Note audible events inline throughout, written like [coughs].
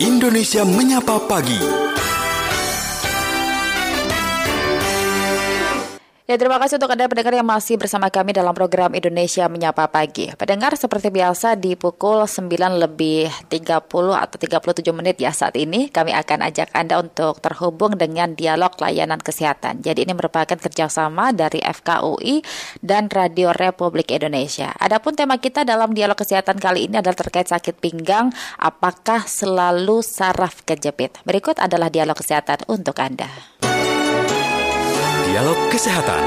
Indonesia Menyapa Pagi. Ya, terima kasih untuk Anda pendengar yang masih bersama kami dalam program Indonesia Menyapa Pagi. Pendengar seperti biasa di pukul 9 lebih 30 atau 37 menit ya saat ini kami akan ajak Anda untuk terhubung dengan dialog layanan kesehatan. Jadi ini merupakan kerjasama dari FKUI dan Radio Republik Indonesia. Adapun tema kita dalam dialog kesehatan kali ini adalah terkait sakit pinggang, apakah selalu saraf kejepit? Berikut adalah dialog kesehatan untuk Anda. Dialog Kesehatan.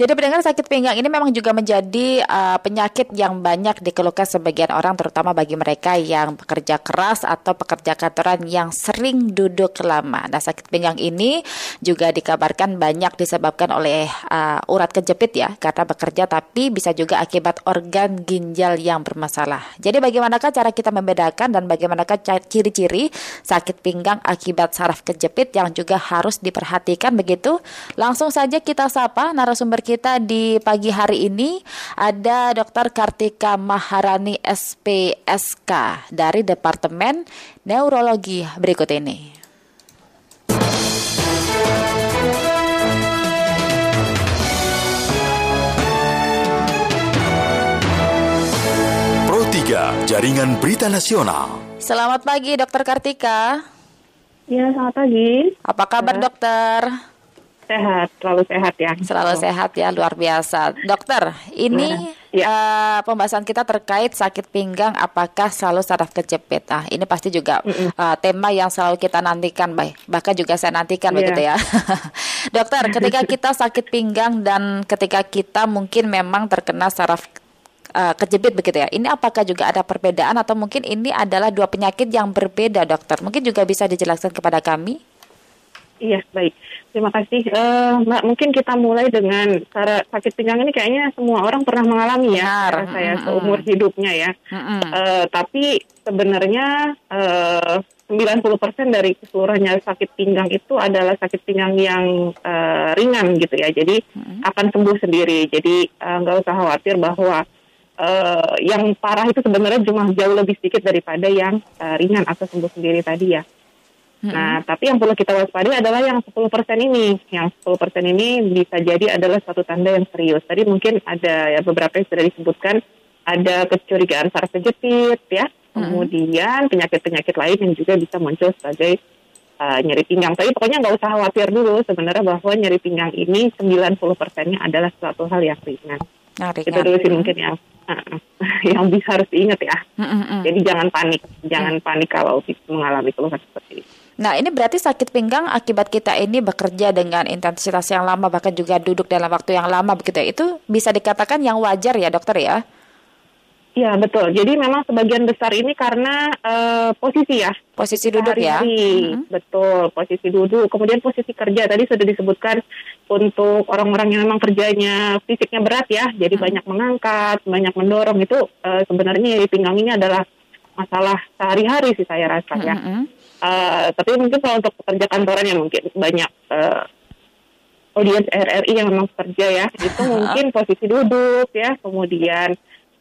Jadi pendengar sakit pinggang ini memang juga menjadi uh, penyakit yang banyak dikeluhkan sebagian orang terutama bagi mereka yang bekerja keras atau pekerja kantoran yang sering duduk lama. Nah, sakit pinggang ini juga dikabarkan banyak disebabkan oleh uh, urat kejepit ya karena bekerja tapi bisa juga akibat organ ginjal yang bermasalah. Jadi bagaimanakah cara kita membedakan dan bagaimanakah ciri-ciri sakit pinggang akibat saraf kejepit yang juga harus diperhatikan begitu? Langsung saja kita sapa narasumber kita di pagi hari ini ada Dr. Kartika Maharani SPSK dari Departemen Neurologi berikut ini. Pro 3 Jaringan Berita Nasional. Selamat pagi Dr. Kartika. Ya, selamat pagi. Apa kabar ya. dokter? Sehat, selalu sehat ya. Selalu oh. sehat ya, luar biasa. Dokter, ini ya. uh, pembahasan kita terkait sakit pinggang apakah selalu saraf kejepit. Nah, ini pasti juga mm -mm. Uh, tema yang selalu kita nantikan, baik. Bahkan juga saya nantikan yeah. begitu ya. [laughs] Dokter, ketika kita sakit pinggang dan ketika kita mungkin memang terkena saraf uh, kejepit begitu ya. Ini apakah juga ada perbedaan atau mungkin ini adalah dua penyakit yang berbeda, dokter? Mungkin juga bisa dijelaskan kepada kami. Iya, baik. Terima kasih. Uh, Mbak, mungkin kita mulai dengan cara sakit pinggang ini kayaknya semua orang pernah mengalami ya, Benar. saya mm-hmm. seumur hidupnya ya. Mm-hmm. Uh, tapi sebenarnya uh, 90% dari keseluruhannya sakit pinggang itu adalah sakit pinggang yang uh, ringan gitu ya. Jadi mm-hmm. akan sembuh sendiri. Jadi nggak uh, usah khawatir bahwa uh, yang parah itu sebenarnya cuma jauh lebih sedikit daripada yang uh, ringan atau sembuh sendiri tadi ya. Hmm Nah, tapi yang perlu kita waspadai adalah yang 10% ini. Yang 10% ini bisa jadi adalah suatu tanda yang serius. Tadi mungkin ada ya beberapa yang sudah disebutkan ada kecurigaan saraf kejepit ya. Mm-hmm. Kemudian penyakit-penyakit lain yang juga bisa muncul sebagai uh, nyeri pinggang. Tapi pokoknya nggak usah khawatir dulu sebenarnya bahwa nyeri pinggang ini 90%-nya adalah suatu hal yang ringan. Nah, Itu dulu sih mungkin yang uh, [laughs] yang bisa harus diingat ya. Mm-hmm. Jadi jangan panik, jangan mm. panik kalau mengalami keluhan seperti ini. Nah, ini berarti sakit pinggang akibat kita ini bekerja dengan intensitas yang lama bahkan juga duduk dalam waktu yang lama begitu ya. Itu bisa dikatakan yang wajar ya, dokter ya? Ya betul. Jadi memang sebagian besar ini karena uh, posisi ya. Posisi duduk ya. Mm-hmm. Betul. Posisi duduk. Kemudian posisi kerja tadi sudah disebutkan untuk orang-orang yang memang kerjanya fisiknya berat ya. Jadi mm-hmm. banyak mengangkat, banyak mendorong itu uh, sebenarnya di pinggang ini adalah masalah sehari-hari sih saya rasa ya. Mm-hmm. Uh, tapi mungkin kalau untuk pekerja kantoran yang mungkin banyak uh, audiens RRI yang memang kerja ya, itu [laughs] mungkin posisi duduk ya, kemudian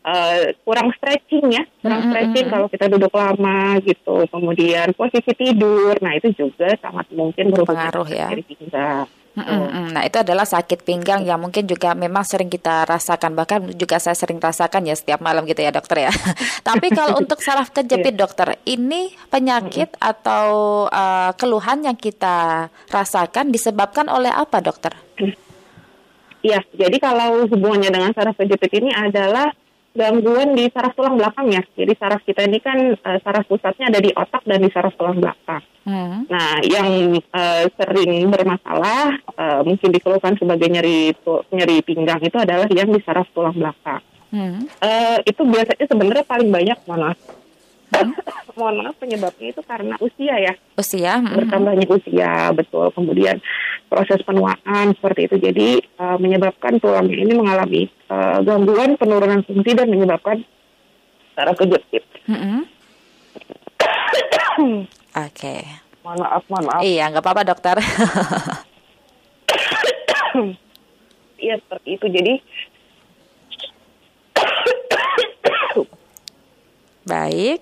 uh, kurang stretching ya, kurang stretching kalau kita duduk lama gitu, kemudian posisi tidur, nah itu juga sangat mungkin berpengaruh ya. pinggang. Mm-hmm. Nah itu adalah sakit pinggang yang mungkin juga memang sering kita rasakan bahkan juga saya sering rasakan ya setiap malam gitu ya dokter ya. [laughs] Tapi kalau [laughs] untuk saraf kejepit iya. dokter ini penyakit mm-hmm. atau uh, keluhan yang kita rasakan disebabkan oleh apa dokter? Iya, jadi kalau hubungannya dengan saraf kejepit ini adalah gangguan di saraf tulang belakang ya. Jadi saraf kita ini kan uh, saraf pusatnya ada di otak dan di saraf tulang belakang. Hmm. Nah, yang uh, sering bermasalah uh, mungkin dikeluhkan sebagai nyeri nyeri pinggang itu adalah yang di saraf tulang belakang. Hmm. Uh, itu biasanya sebenarnya paling banyak mana Hmm? [laughs] Mohon maaf penyebabnya itu karena usia ya. Usia. Hmm. Bertambahnya usia, betul. Kemudian proses penuaan seperti itu. Jadi uh, menyebabkan tulangnya ini mengalami uh, gangguan penurunan fungsi dan menyebabkan saraf kejepit. -hmm. Oke. Okay. Mohon maaf, mohon maaf. Iya, nggak apa-apa dokter. [coughs] Iya seperti itu. Jadi [coughs] baik.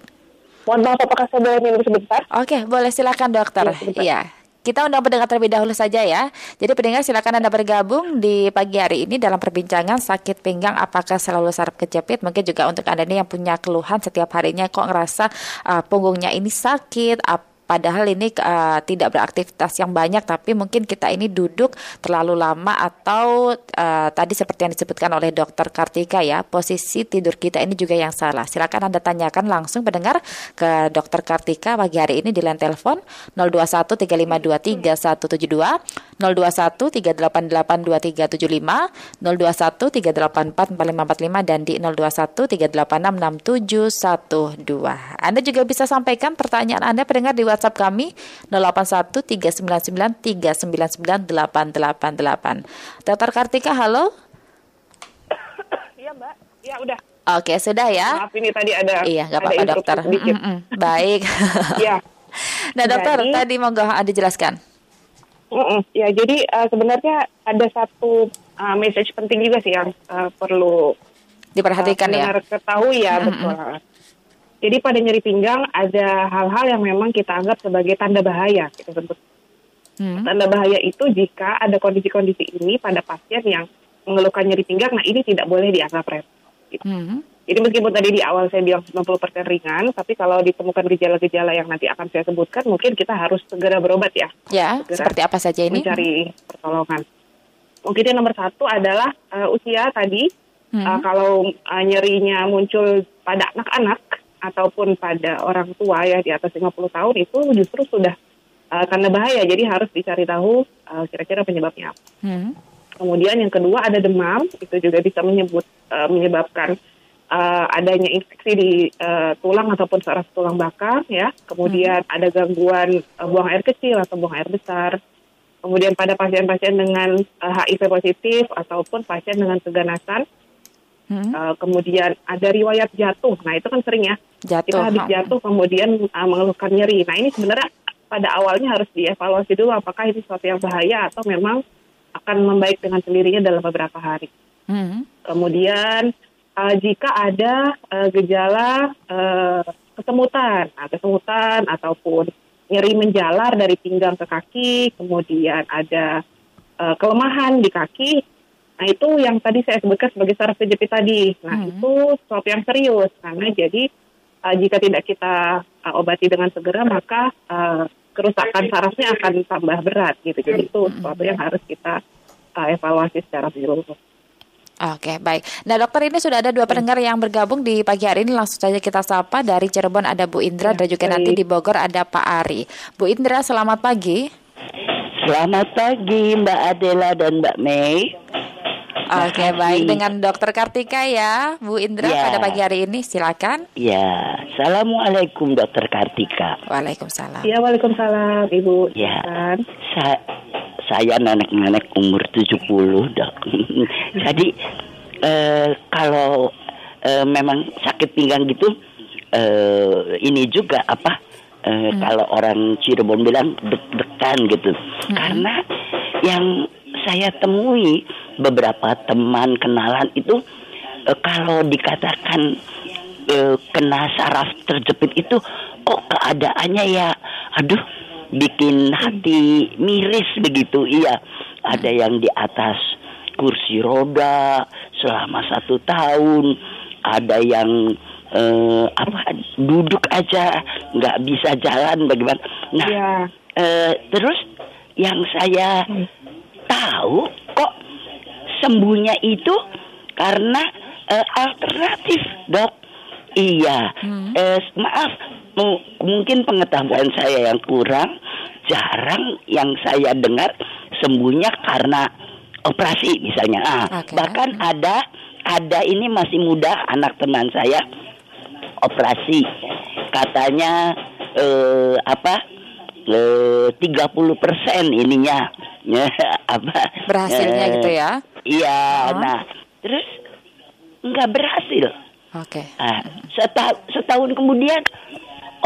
Mohon maaf apakah saya boleh minum sebentar? Oke, boleh silakan dokter. Iya. Kita undang pendengar terlebih dahulu saja ya. Jadi pendengar silakan Anda bergabung di pagi hari ini dalam perbincangan sakit pinggang apakah selalu saraf kejepit. Mungkin juga untuk Anda yang punya keluhan setiap harinya kok ngerasa uh, punggungnya ini sakit, Padahal ini uh, tidak beraktivitas yang banyak, tapi mungkin kita ini duduk terlalu lama atau uh, tadi seperti yang disebutkan oleh Dokter Kartika ya, posisi tidur kita ini juga yang salah. Silakan anda tanyakan langsung pendengar ke Dokter Kartika pagi hari ini di line telepon 021 3523 172, 021 388 2375, 021 384 4545 dan di 021 386 6712. Anda juga bisa sampaikan pertanyaan Anda pendengar di WhatsApp kami 081 399 399 888. Dr. Kartika, halo. Iya, Mbak. Iya, udah. Oke, sudah ya. Maaf ini tadi ada Iya, nggak apa-apa dokter. Mm -mm. Baik. [laughs] Iya. nah, dokter, jadi, tadi monggo Anda jelaskan. Mm -mm. Ya, jadi uh, sebenarnya ada satu uh, message penting juga sih yang uh, perlu diperhatikan uh, ya. ketahui ya, mm -mm. betul. Jadi pada nyeri pinggang ada hal-hal yang memang kita anggap sebagai tanda bahaya kita sebut. Hmm. Tanda bahaya itu jika ada kondisi-kondisi ini pada pasien yang mengeluhkan nyeri pinggang, nah ini tidak boleh dianggap remeh. Gitu. Hmm. Jadi meskipun tadi di awal saya bilang 90% ringan, tapi kalau ditemukan gejala-gejala yang nanti akan saya sebutkan, mungkin kita harus segera berobat ya. Ya, segera seperti apa saja ini? Mencari pertolongan. Mungkin yang nomor satu adalah uh, usia tadi. Hmm. Uh, kalau uh, nyerinya muncul pada anak-anak, ataupun pada orang tua ya di atas 50 tahun itu justru sudah uh, tanda bahaya. Jadi harus dicari tahu uh, kira-kira penyebabnya apa. Hmm. Kemudian yang kedua ada demam, itu juga bisa menyebut uh, menyebabkan uh, adanya infeksi di uh, tulang ataupun saraf tulang bakar ya. Kemudian hmm. ada gangguan uh, buang air kecil atau buang air besar. Kemudian pada pasien-pasien dengan uh, HIV positif ataupun pasien dengan keganasan Hmm. Uh, kemudian ada riwayat jatuh. Nah itu kan sering ya. Jatuh. Kita habis jatuh kemudian uh, mengeluhkan nyeri. Nah ini sebenarnya pada awalnya harus dievaluasi dulu apakah ini sesuatu yang bahaya atau memang akan membaik dengan sendirinya dalam beberapa hari. Hmm. Kemudian uh, jika ada uh, gejala uh, kesemutan, nah, kesemutan ataupun nyeri menjalar dari pinggang ke kaki, kemudian ada uh, kelemahan di kaki, Nah itu yang tadi saya sebutkan sebagai saraf kejepit tadi. Nah hmm. itu sesuatu yang serius karena jadi uh, jika tidak kita uh, obati dengan segera maka uh, kerusakan sarafnya akan tambah berat gitu. Jadi itu sesuatu yang harus kita uh, evaluasi secara menyeluruh. Oke, baik. Nah, dokter ini sudah ada dua pendengar yang bergabung di pagi hari ini. Langsung saja kita sapa. Dari Cirebon ada Bu Indra ya, dan juga baik. nanti di Bogor ada Pak Ari. Bu Indra, selamat pagi. Selamat pagi Mbak Adela dan Mbak Mei. Oke okay, baik dengan Dokter Kartika ya, Bu Indra ya. pada pagi hari ini silakan. Ya, assalamualaikum Dokter Kartika. Waalaikumsalam. Ya, waalaikumsalam Ibu. Ya, sa saya nenek-nenek umur 70 dok. [laughs] Jadi eh, kalau eh, memang sakit pinggang gitu, eh, ini juga apa? Eh, hmm. Kalau orang Cirebon bilang deg-degan gitu, hmm. karena yang saya temui beberapa teman kenalan itu e, kalau dikatakan e, kena saraf terjepit itu kok keadaannya ya aduh bikin hati miris begitu iya ada yang di atas kursi roda selama satu tahun ada yang eh, apa duduk aja nggak bisa jalan bagaimana nah ya. eh, terus yang saya hmm. Tahu kok sembuhnya itu karena uh, alternatif dok iya hmm. uh, maaf mungkin pengetahuan saya yang kurang jarang yang saya dengar sembuhnya karena operasi misalnya ah okay. bahkan hmm. ada ada ini masih muda anak teman saya operasi katanya eh, apa eh, 30 persen ininya [laughs] apa berhasilnya eh, gitu ya Iya, oh. nah terus nggak berhasil. Oke. Okay. Nah, setahun, setahun kemudian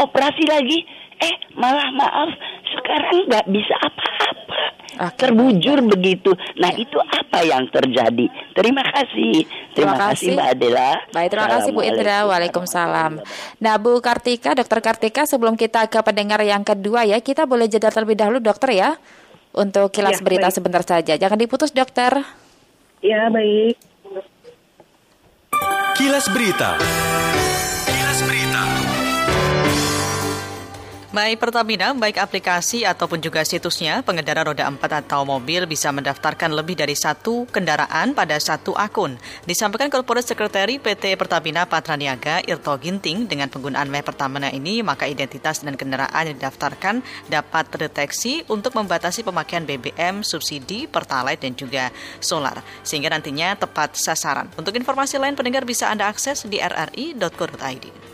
operasi lagi, eh malah maaf sekarang nggak bisa apa-apa. okay. terbujur begitu. Nah ya. itu apa yang terjadi? Terima kasih, terima, terima kasih Mbak Adela. Baik, terima kasih Bu Indra. Waalaikumsalam. Nah Bu Kartika, Dokter Kartika, sebelum kita ke pendengar yang kedua ya, kita boleh jeda terlebih dahulu Dokter ya, untuk kilas ya, berita baik. sebentar saja. Jangan diputus Dokter. Ya baik. Kilas Berita. Baik Pertamina, baik aplikasi ataupun juga situsnya, pengendara roda 4 atau mobil bisa mendaftarkan lebih dari satu kendaraan pada satu akun. Disampaikan Corporate Secretary PT Pertamina Patraniaga, Irto Ginting, dengan penggunaan ME Pertamina ini, maka identitas dan kendaraan yang didaftarkan dapat terdeteksi untuk membatasi pemakaian BBM, subsidi, pertalite, dan juga solar. Sehingga nantinya tepat sasaran. Untuk informasi lain, pendengar bisa Anda akses di rri.co.id.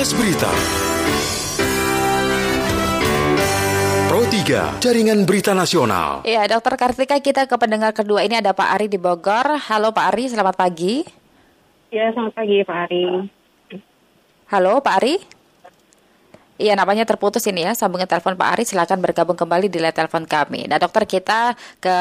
Kilas Berita. Pro 3, Jaringan Berita Nasional. Iya, Dokter Kartika, kita ke pendengar kedua ini ada Pak Ari di Bogor. Halo Pak Ari, selamat pagi. Ya, selamat pagi Pak Ari. Halo Pak Ari. Iya, namanya terputus ini ya. Sambungan telepon Pak Ari, silakan bergabung kembali di line telepon kami. Nah, dokter kita ke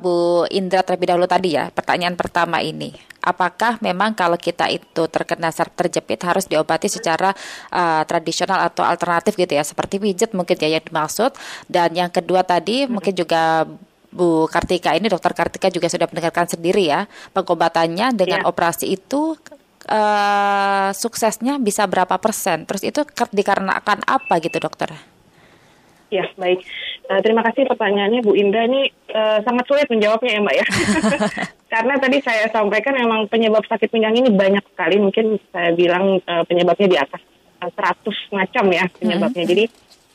Bu Indra terlebih dahulu tadi ya. Pertanyaan pertama ini, apakah memang kalau kita itu terkena saraf terjepit harus diobati secara uh, tradisional atau alternatif gitu ya, seperti pijat mungkin ya yang dimaksud. Dan yang kedua tadi hmm. mungkin juga Bu Kartika ini dokter Kartika juga sudah mendengarkan sendiri ya pengobatannya dengan ya. operasi itu uh, suksesnya bisa berapa persen? Terus itu dikarenakan apa gitu dokter? Ya baik, uh, terima kasih pertanyaannya Bu Indah ini uh, sangat sulit menjawabnya ya Mbak ya, [laughs] [laughs] karena tadi saya sampaikan memang penyebab sakit pinggang ini banyak sekali, mungkin saya bilang uh, penyebabnya di atas 100 macam ya penyebabnya, hmm. jadi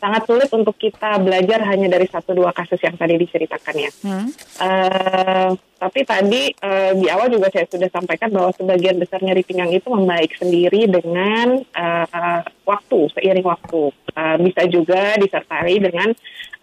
sangat sulit untuk kita belajar hanya dari satu dua kasus yang tadi diceritakan ya. Hmm. Uh, tapi tadi uh, di awal juga saya sudah sampaikan bahwa sebagian besar nyeri pinggang itu membaik sendiri dengan uh, waktu seiring waktu. Uh, bisa juga disertai dengan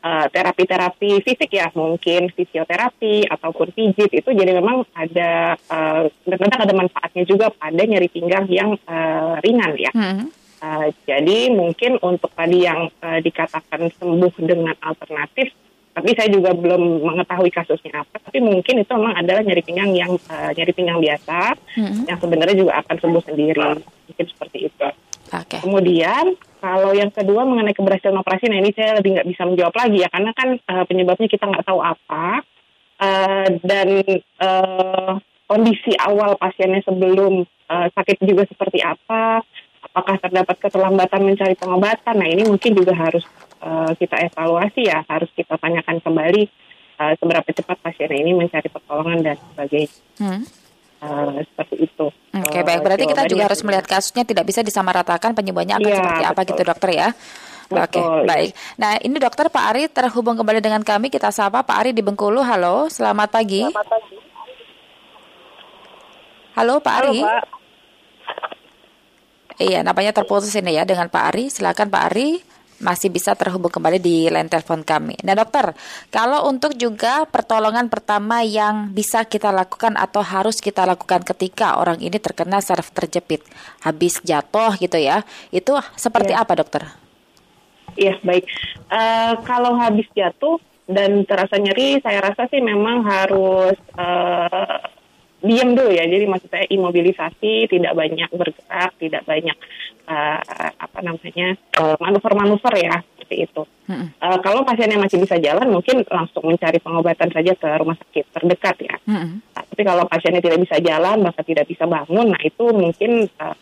terapi-terapi uh, fisik ya, mungkin fisioterapi ataupun pijit itu jadi memang ada uh, ada manfaatnya juga pada nyeri pinggang yang uh, ringan ya. Hmm. Uh, jadi mungkin untuk tadi yang uh, dikatakan sembuh dengan alternatif, tapi saya juga belum mengetahui kasusnya apa. Tapi mungkin itu memang adalah nyeri pinggang yang uh, nyeri pinggang biasa, hmm. yang sebenarnya juga akan sembuh sendiri, mungkin seperti itu. Okay. Kemudian kalau yang kedua mengenai keberhasilan operasi, nah ini saya lebih nggak bisa menjawab lagi ya, karena kan uh, penyebabnya kita nggak tahu apa uh, dan uh, kondisi awal pasiennya sebelum uh, sakit juga seperti apa apakah terdapat keterlambatan mencari pengobatan. Nah ini mungkin juga harus uh, kita evaluasi ya, harus kita tanyakan kembali uh, seberapa cepat pasien ini mencari pertolongan dan sebagainya. Hmm. Uh, seperti itu. Oke okay, baik, berarti kita juga harus melihat kasusnya tidak bisa disamaratakan penyebabnya akan ya, seperti apa gitu dokter ya. Oke, okay, baik. Nah, ini dokter Pak Ari terhubung kembali dengan kami. Kita sapa Pak Ari di Bengkulu. Halo, selamat pagi. Selamat pagi. Halo Pak Halo, Ari. Pak. Iya, namanya terputus ini ya dengan Pak Ari. Silakan Pak Ari masih bisa terhubung kembali di line telepon kami. Nah dokter, kalau untuk juga pertolongan pertama yang bisa kita lakukan atau harus kita lakukan ketika orang ini terkena saraf terjepit, habis jatuh gitu ya, itu seperti ya. apa dokter? Iya baik, uh, kalau habis jatuh dan terasa nyeri, saya rasa sih memang harus uh, diam dulu ya. Jadi maksud saya imobilisasi, tidak banyak bergerak, tidak banyak uh, apa namanya manuver-manuver ya seperti itu. Hmm. Uh, kalau pasiennya masih bisa jalan, mungkin langsung mencari pengobatan saja ke rumah sakit terdekat ya. Hmm. tapi kalau pasiennya tidak bisa jalan, bahkan tidak bisa bangun, nah itu mungkin uh,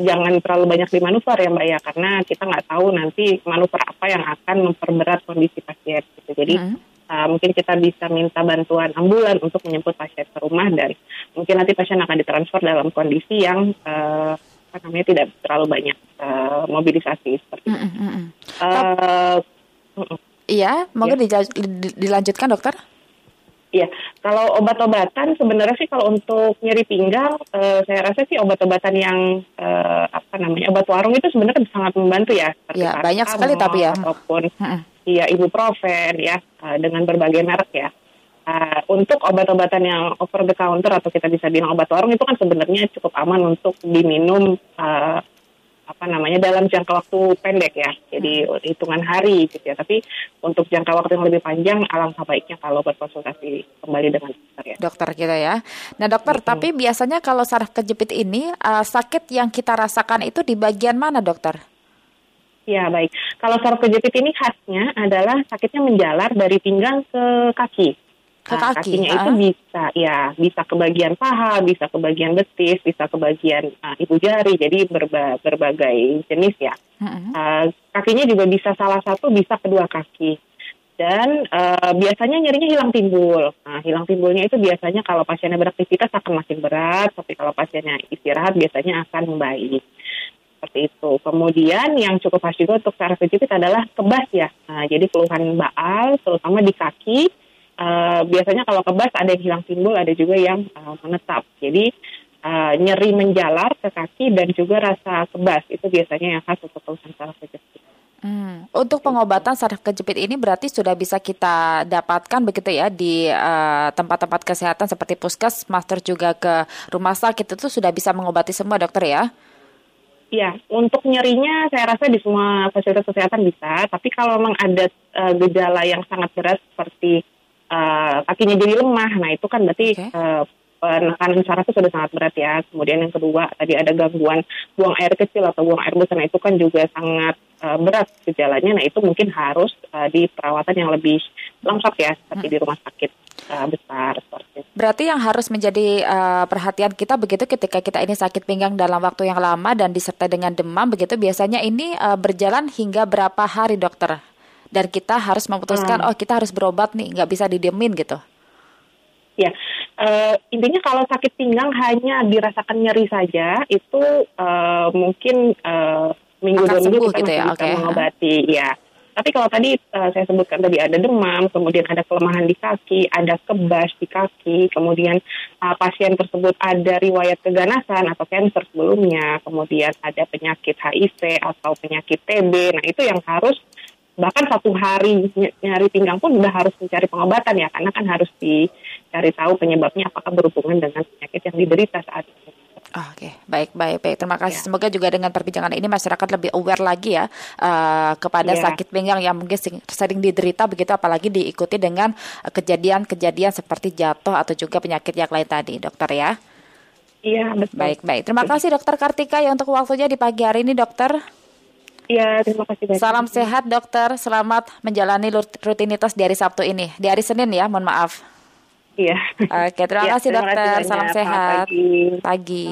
jangan terlalu banyak di manuver ya mbak ya, karena kita nggak tahu nanti manuver apa yang akan memperberat kondisi pasien. Gitu. Jadi hmm uh, mungkin kita bisa minta bantuan ambulan untuk menjemput pasien ke rumah dan mungkin nanti pasien akan ditransfer dalam kondisi yang uh, apa namanya tidak terlalu banyak uh, mobilisasi seperti itu. Mm -hmm. uh, Iya, mungkin ya. dilanjutkan dokter. Iya, kalau obat-obatan sebenarnya sih kalau untuk nyeri pinggang, uh, saya rasa sih obat-obatan yang uh, apa namanya obat warung itu sebenarnya sangat membantu ya. Iya, banyak sekali tapi ya. Ataupun iya ibuprofen ya uh, dengan berbagai merek ya. Uh, untuk obat-obatan yang over the counter atau kita bisa bilang obat warung itu kan sebenarnya cukup aman untuk diminum uh, apa namanya dalam jangka waktu pendek ya. Jadi hitungan hari gitu ya. Tapi untuk jangka waktu yang lebih panjang alangkah baiknya kalau berkonsultasi kembali dengan dokter ya. Dokter kita ya. Nah dokter, hmm. tapi biasanya kalau saraf kejepit ini uh, sakit yang kita rasakan itu di bagian mana dokter? Ya baik. Kalau saraf kejepit ini khasnya adalah sakitnya menjalar dari pinggang ke kaki ke nah, kaki. Kakinya itu bisa ya bisa ke bagian paha, bisa ke bagian betis, bisa ke bagian uh, ibu jari. Jadi berba berbagai jenis ya. Uh-huh. Uh, kakinya juga bisa salah satu, bisa kedua kaki. Dan uh, biasanya nyerinya hilang timbul. Nah, hilang timbulnya itu biasanya kalau pasiennya beraktivitas akan makin berat, tapi kalau pasiennya istirahat biasanya akan membaik seperti itu. Kemudian yang cukup khas juga untuk saraf kejepit adalah kebas ya. Nah, jadi keluhan baal terutama di kaki uh, biasanya kalau kebas ada yang hilang timbul, ada juga yang uh, menetap. Jadi uh, nyeri menjalar ke kaki dan juga rasa kebas itu biasanya yang khas untuk keluhan saraf kejepit. Hmm. Untuk pengobatan saraf kejepit ini berarti sudah bisa kita dapatkan begitu ya di tempat-tempat uh, kesehatan seperti puskes, master juga ke rumah sakit itu sudah bisa mengobati semua dokter ya? Ya, untuk nyerinya saya rasa di semua fasilitas kesehatan bisa, tapi kalau memang ada uh, gejala yang sangat berat seperti uh, kakinya jadi lemah. Nah itu kan berarti okay. uh, eh, penekanan saraf itu sudah sangat berat ya. Kemudian yang kedua tadi ada gangguan buang air kecil atau buang air besar. Nah itu kan juga sangat uh, berat gejalanya. Nah itu mungkin harus uh, di perawatan yang lebih lengkap ya, seperti hmm. di rumah sakit uh, besar. Seperti Berarti yang harus menjadi uh, perhatian kita begitu ketika kita ini sakit pinggang dalam waktu yang lama dan disertai dengan demam begitu biasanya ini uh, berjalan hingga berapa hari dokter? Dan kita harus memutuskan hmm. oh kita harus berobat nih nggak bisa didiemin gitu ya uh, intinya kalau sakit pinggang hanya dirasakan nyeri saja itu uh, mungkin uh, minggu dua minggu kita gitu ya? bisa okay. mengobati ya tapi kalau tadi uh, saya sebutkan tadi ada demam, kemudian ada kelemahan di kaki, ada kebas di kaki, kemudian uh, pasien tersebut ada riwayat keganasan atau kanker sebelumnya, kemudian ada penyakit HIV atau penyakit TB. Nah, itu yang harus bahkan satu hari nyari pinggang pun udah harus mencari pengobatan ya karena kan harus dicari tahu penyebabnya apakah berhubungan dengan penyakit yang diderita saat itu. Oke, okay. baik, baik, baik. Terima kasih. Ya. Semoga juga dengan perbincangan ini masyarakat lebih aware lagi ya uh, kepada ya. sakit pinggang yang mungkin sering diderita begitu, apalagi diikuti dengan kejadian-kejadian seperti jatuh atau juga penyakit yang lain tadi, dokter ya. Iya, betul. Baik, baik. Terima kasih dokter Kartika ya untuk waktunya di pagi hari ini, dokter. Iya, terima kasih banyak. Salam sehat dokter, selamat menjalani rutinitas di hari Sabtu ini. Di hari Senin ya, mohon maaf. Iya. Oke, terima ya, kasih terima dokter. Kasih Salam sehat. Pagi. pagi.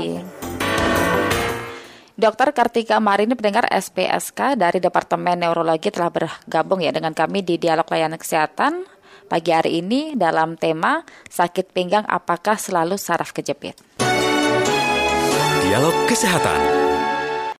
Dokter Kartika Marini pendengar SPSK dari Departemen Neurologi telah bergabung ya dengan kami di Dialog Layanan Kesehatan pagi hari ini dalam tema sakit pinggang apakah selalu saraf kejepit. Dialog Kesehatan